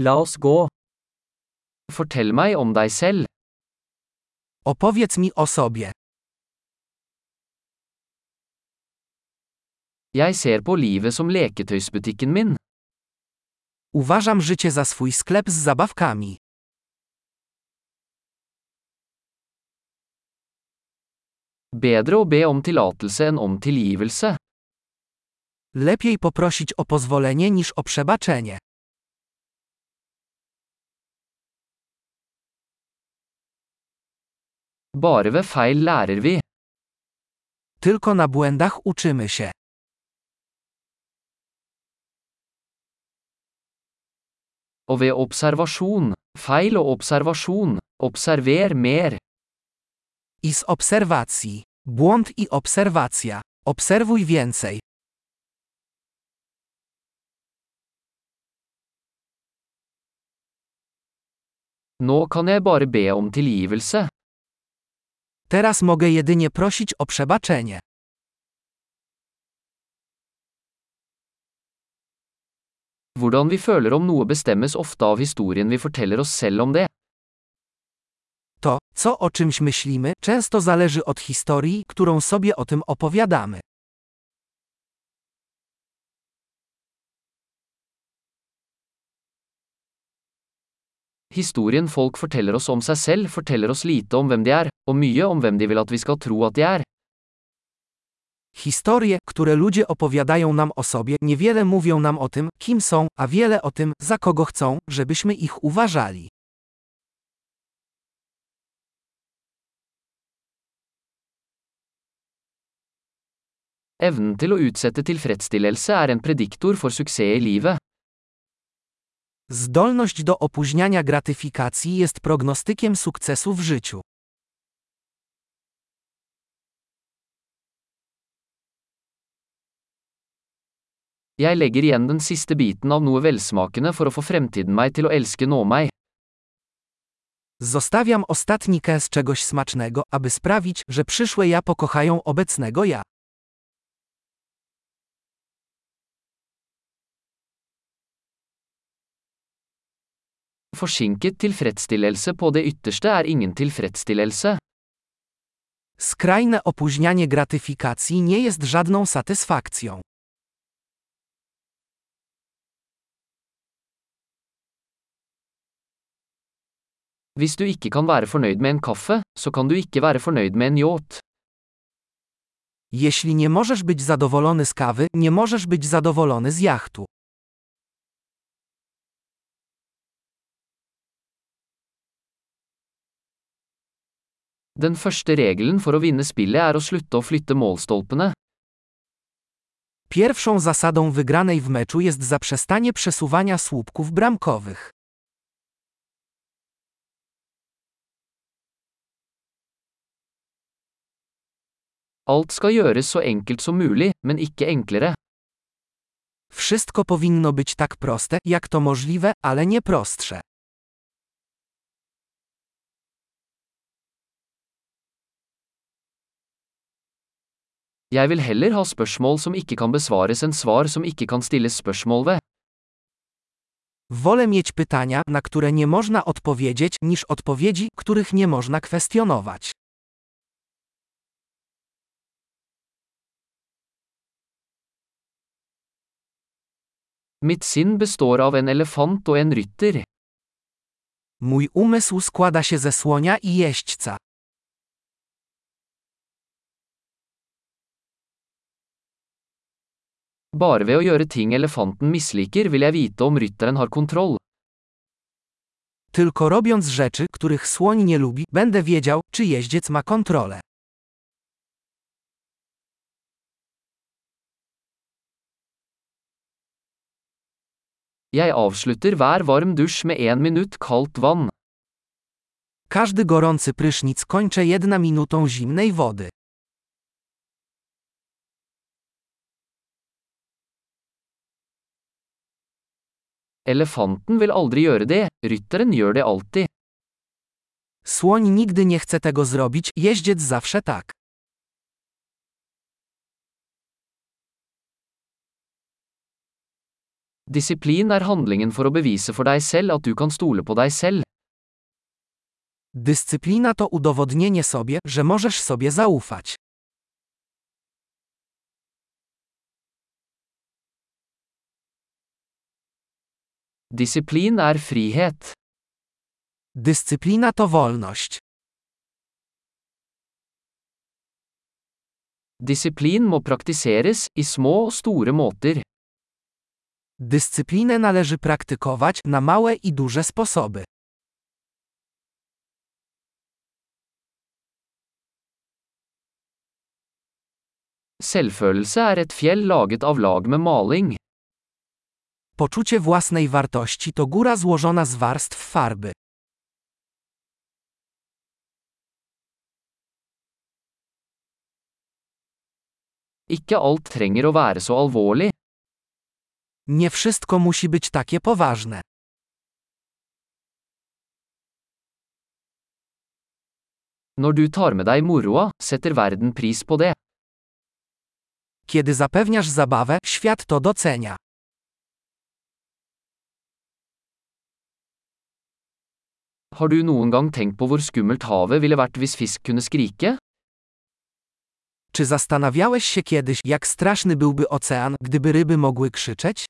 La oss gå. Fortell meg om deg selv. Opowiedz mi o sobie. Jeg ser på livet som leketøysbutikken min. Uważam życie za swój sklep z zabawkami. Bedre å be om tillatelse enn om tilgivelse. Lepiej poprosić o pozwolenie niż o przebaczenie. Bare ved feil lærer vi. Tylko na błędach uczymy się. Og ved observasjon, feil og observasjon, observer mer. I z obserwacji. Błąd i obserwacja. Obserwuj więcej. Nå kan jeg bare be om tilgivelse. Teraz mogę jedynie prosić o przebaczenie. Hvordan vi føler om noe bestemmes ofte av historien vi forteller oss selv om det. To, co o czymś myślimy, często zależy od historii, którą sobie o tym opowiadamy. Historien folk forteller oss om seg selv forteller oss lite om hvem de er, og mye om hvem de vil at vi skal tro at de er. Historie, które ludzie opowiadają nam o sobie, niewiele mówią nam o tym, kim są, a wiele o tym, za kogo chcą, żebyśmy ich uważali. Evnen til å utsette tilfredsstillelse er en prediktor for suksess i livet. Zdolność do opóźniania gratyfikacji jest prognostykiem sukcesu w życiu. Jeg legger igjen den siste biten av noe velsmakende for å få fremtiden meg til å elske nå meg. Zostawiam ostatni kęs czegoś smacznego, aby sprawić, że przyszłe ja pokochają obecnego ja. Forsinket tilfredsstillelse på det ytterste er ingen tilfredsstillelse. Skrajne opóźnianie gratyfikacji nie jest żadną satysfakcją. Hvis du ikke kan være fornøyd med en kaffe, så kan du ikke være fornøyd med en yacht. Jeśli nie możesz być zadowolony z kawy, nie możesz być zadowolony z jachtu. Den første regelen for å vinne spillet er å slutte å flytte målstolpene. Pierwszą zasadą wygranej w meczu jest zaprzestanie przesuwania słupków bramkowych. Alt skal gjøres så enkelt som mulig, men ikke enklere. Wszystko powinno być tak proste, jak to możliwe, ale nie prostsze. Jeg vil heller ha spørsmål som ikke kan besvares enn svar som ikke kan stilles spørsmål ved. Wolę mieć pytania, na które nie można odpowiedzieć, niż odpowiedzi, których nie można kwestionować. Mitt sinn består av en elefant og en rytter. Mój umysł składa się ze słonia i jeźdźca. Bare ved å gjøre ting elefanten misliker vil jeg vite om rytteren har kontroll. Tylko robiąc rzeczy, których słoń nie lubi, będę wiedział, czy jeździec ma kontrolę. Jeg avslutter hver varm dusj med én minutt kaldt vann. Każdy gorący prysznic kończę jedna minutą zimnej wody. Elefanten vil aldri gjøre det, rytteren gjør det alltid. Słoń nigdy nie chce tego zrobić, jeździec zawsze tak. Disiplin er handlingen for å bevise for deg selv at du kan stole på deg selv. Dyscyplina to udowodnienie sobie, że możesz sobie zaufać. Disiplin er frihet. Dyscyplina to wolność. Disiplin må praktiseres, i små og store måter. Dyscyplinę należy praktykować na małe i duże sposoby. Selvfølelse er et fjell laget av lag med maling. Poczucie własnej wartości to góra złożona z warstw farby. Ikke alt trenger å være så alvorlig. Nie wszystko musi być takie poważne. Når du tar med deg moroa, setter verden pris på det. Kiedy zapewniasz zabawę, świat to docenia. Har du noen gang tenkt på hvor skummelt havet ville vært hvis fisk kunne skrike? Czy zastanawiałeś się kiedyś, jak straszny byłby ocean, gdyby ryby mogły krzyczeć?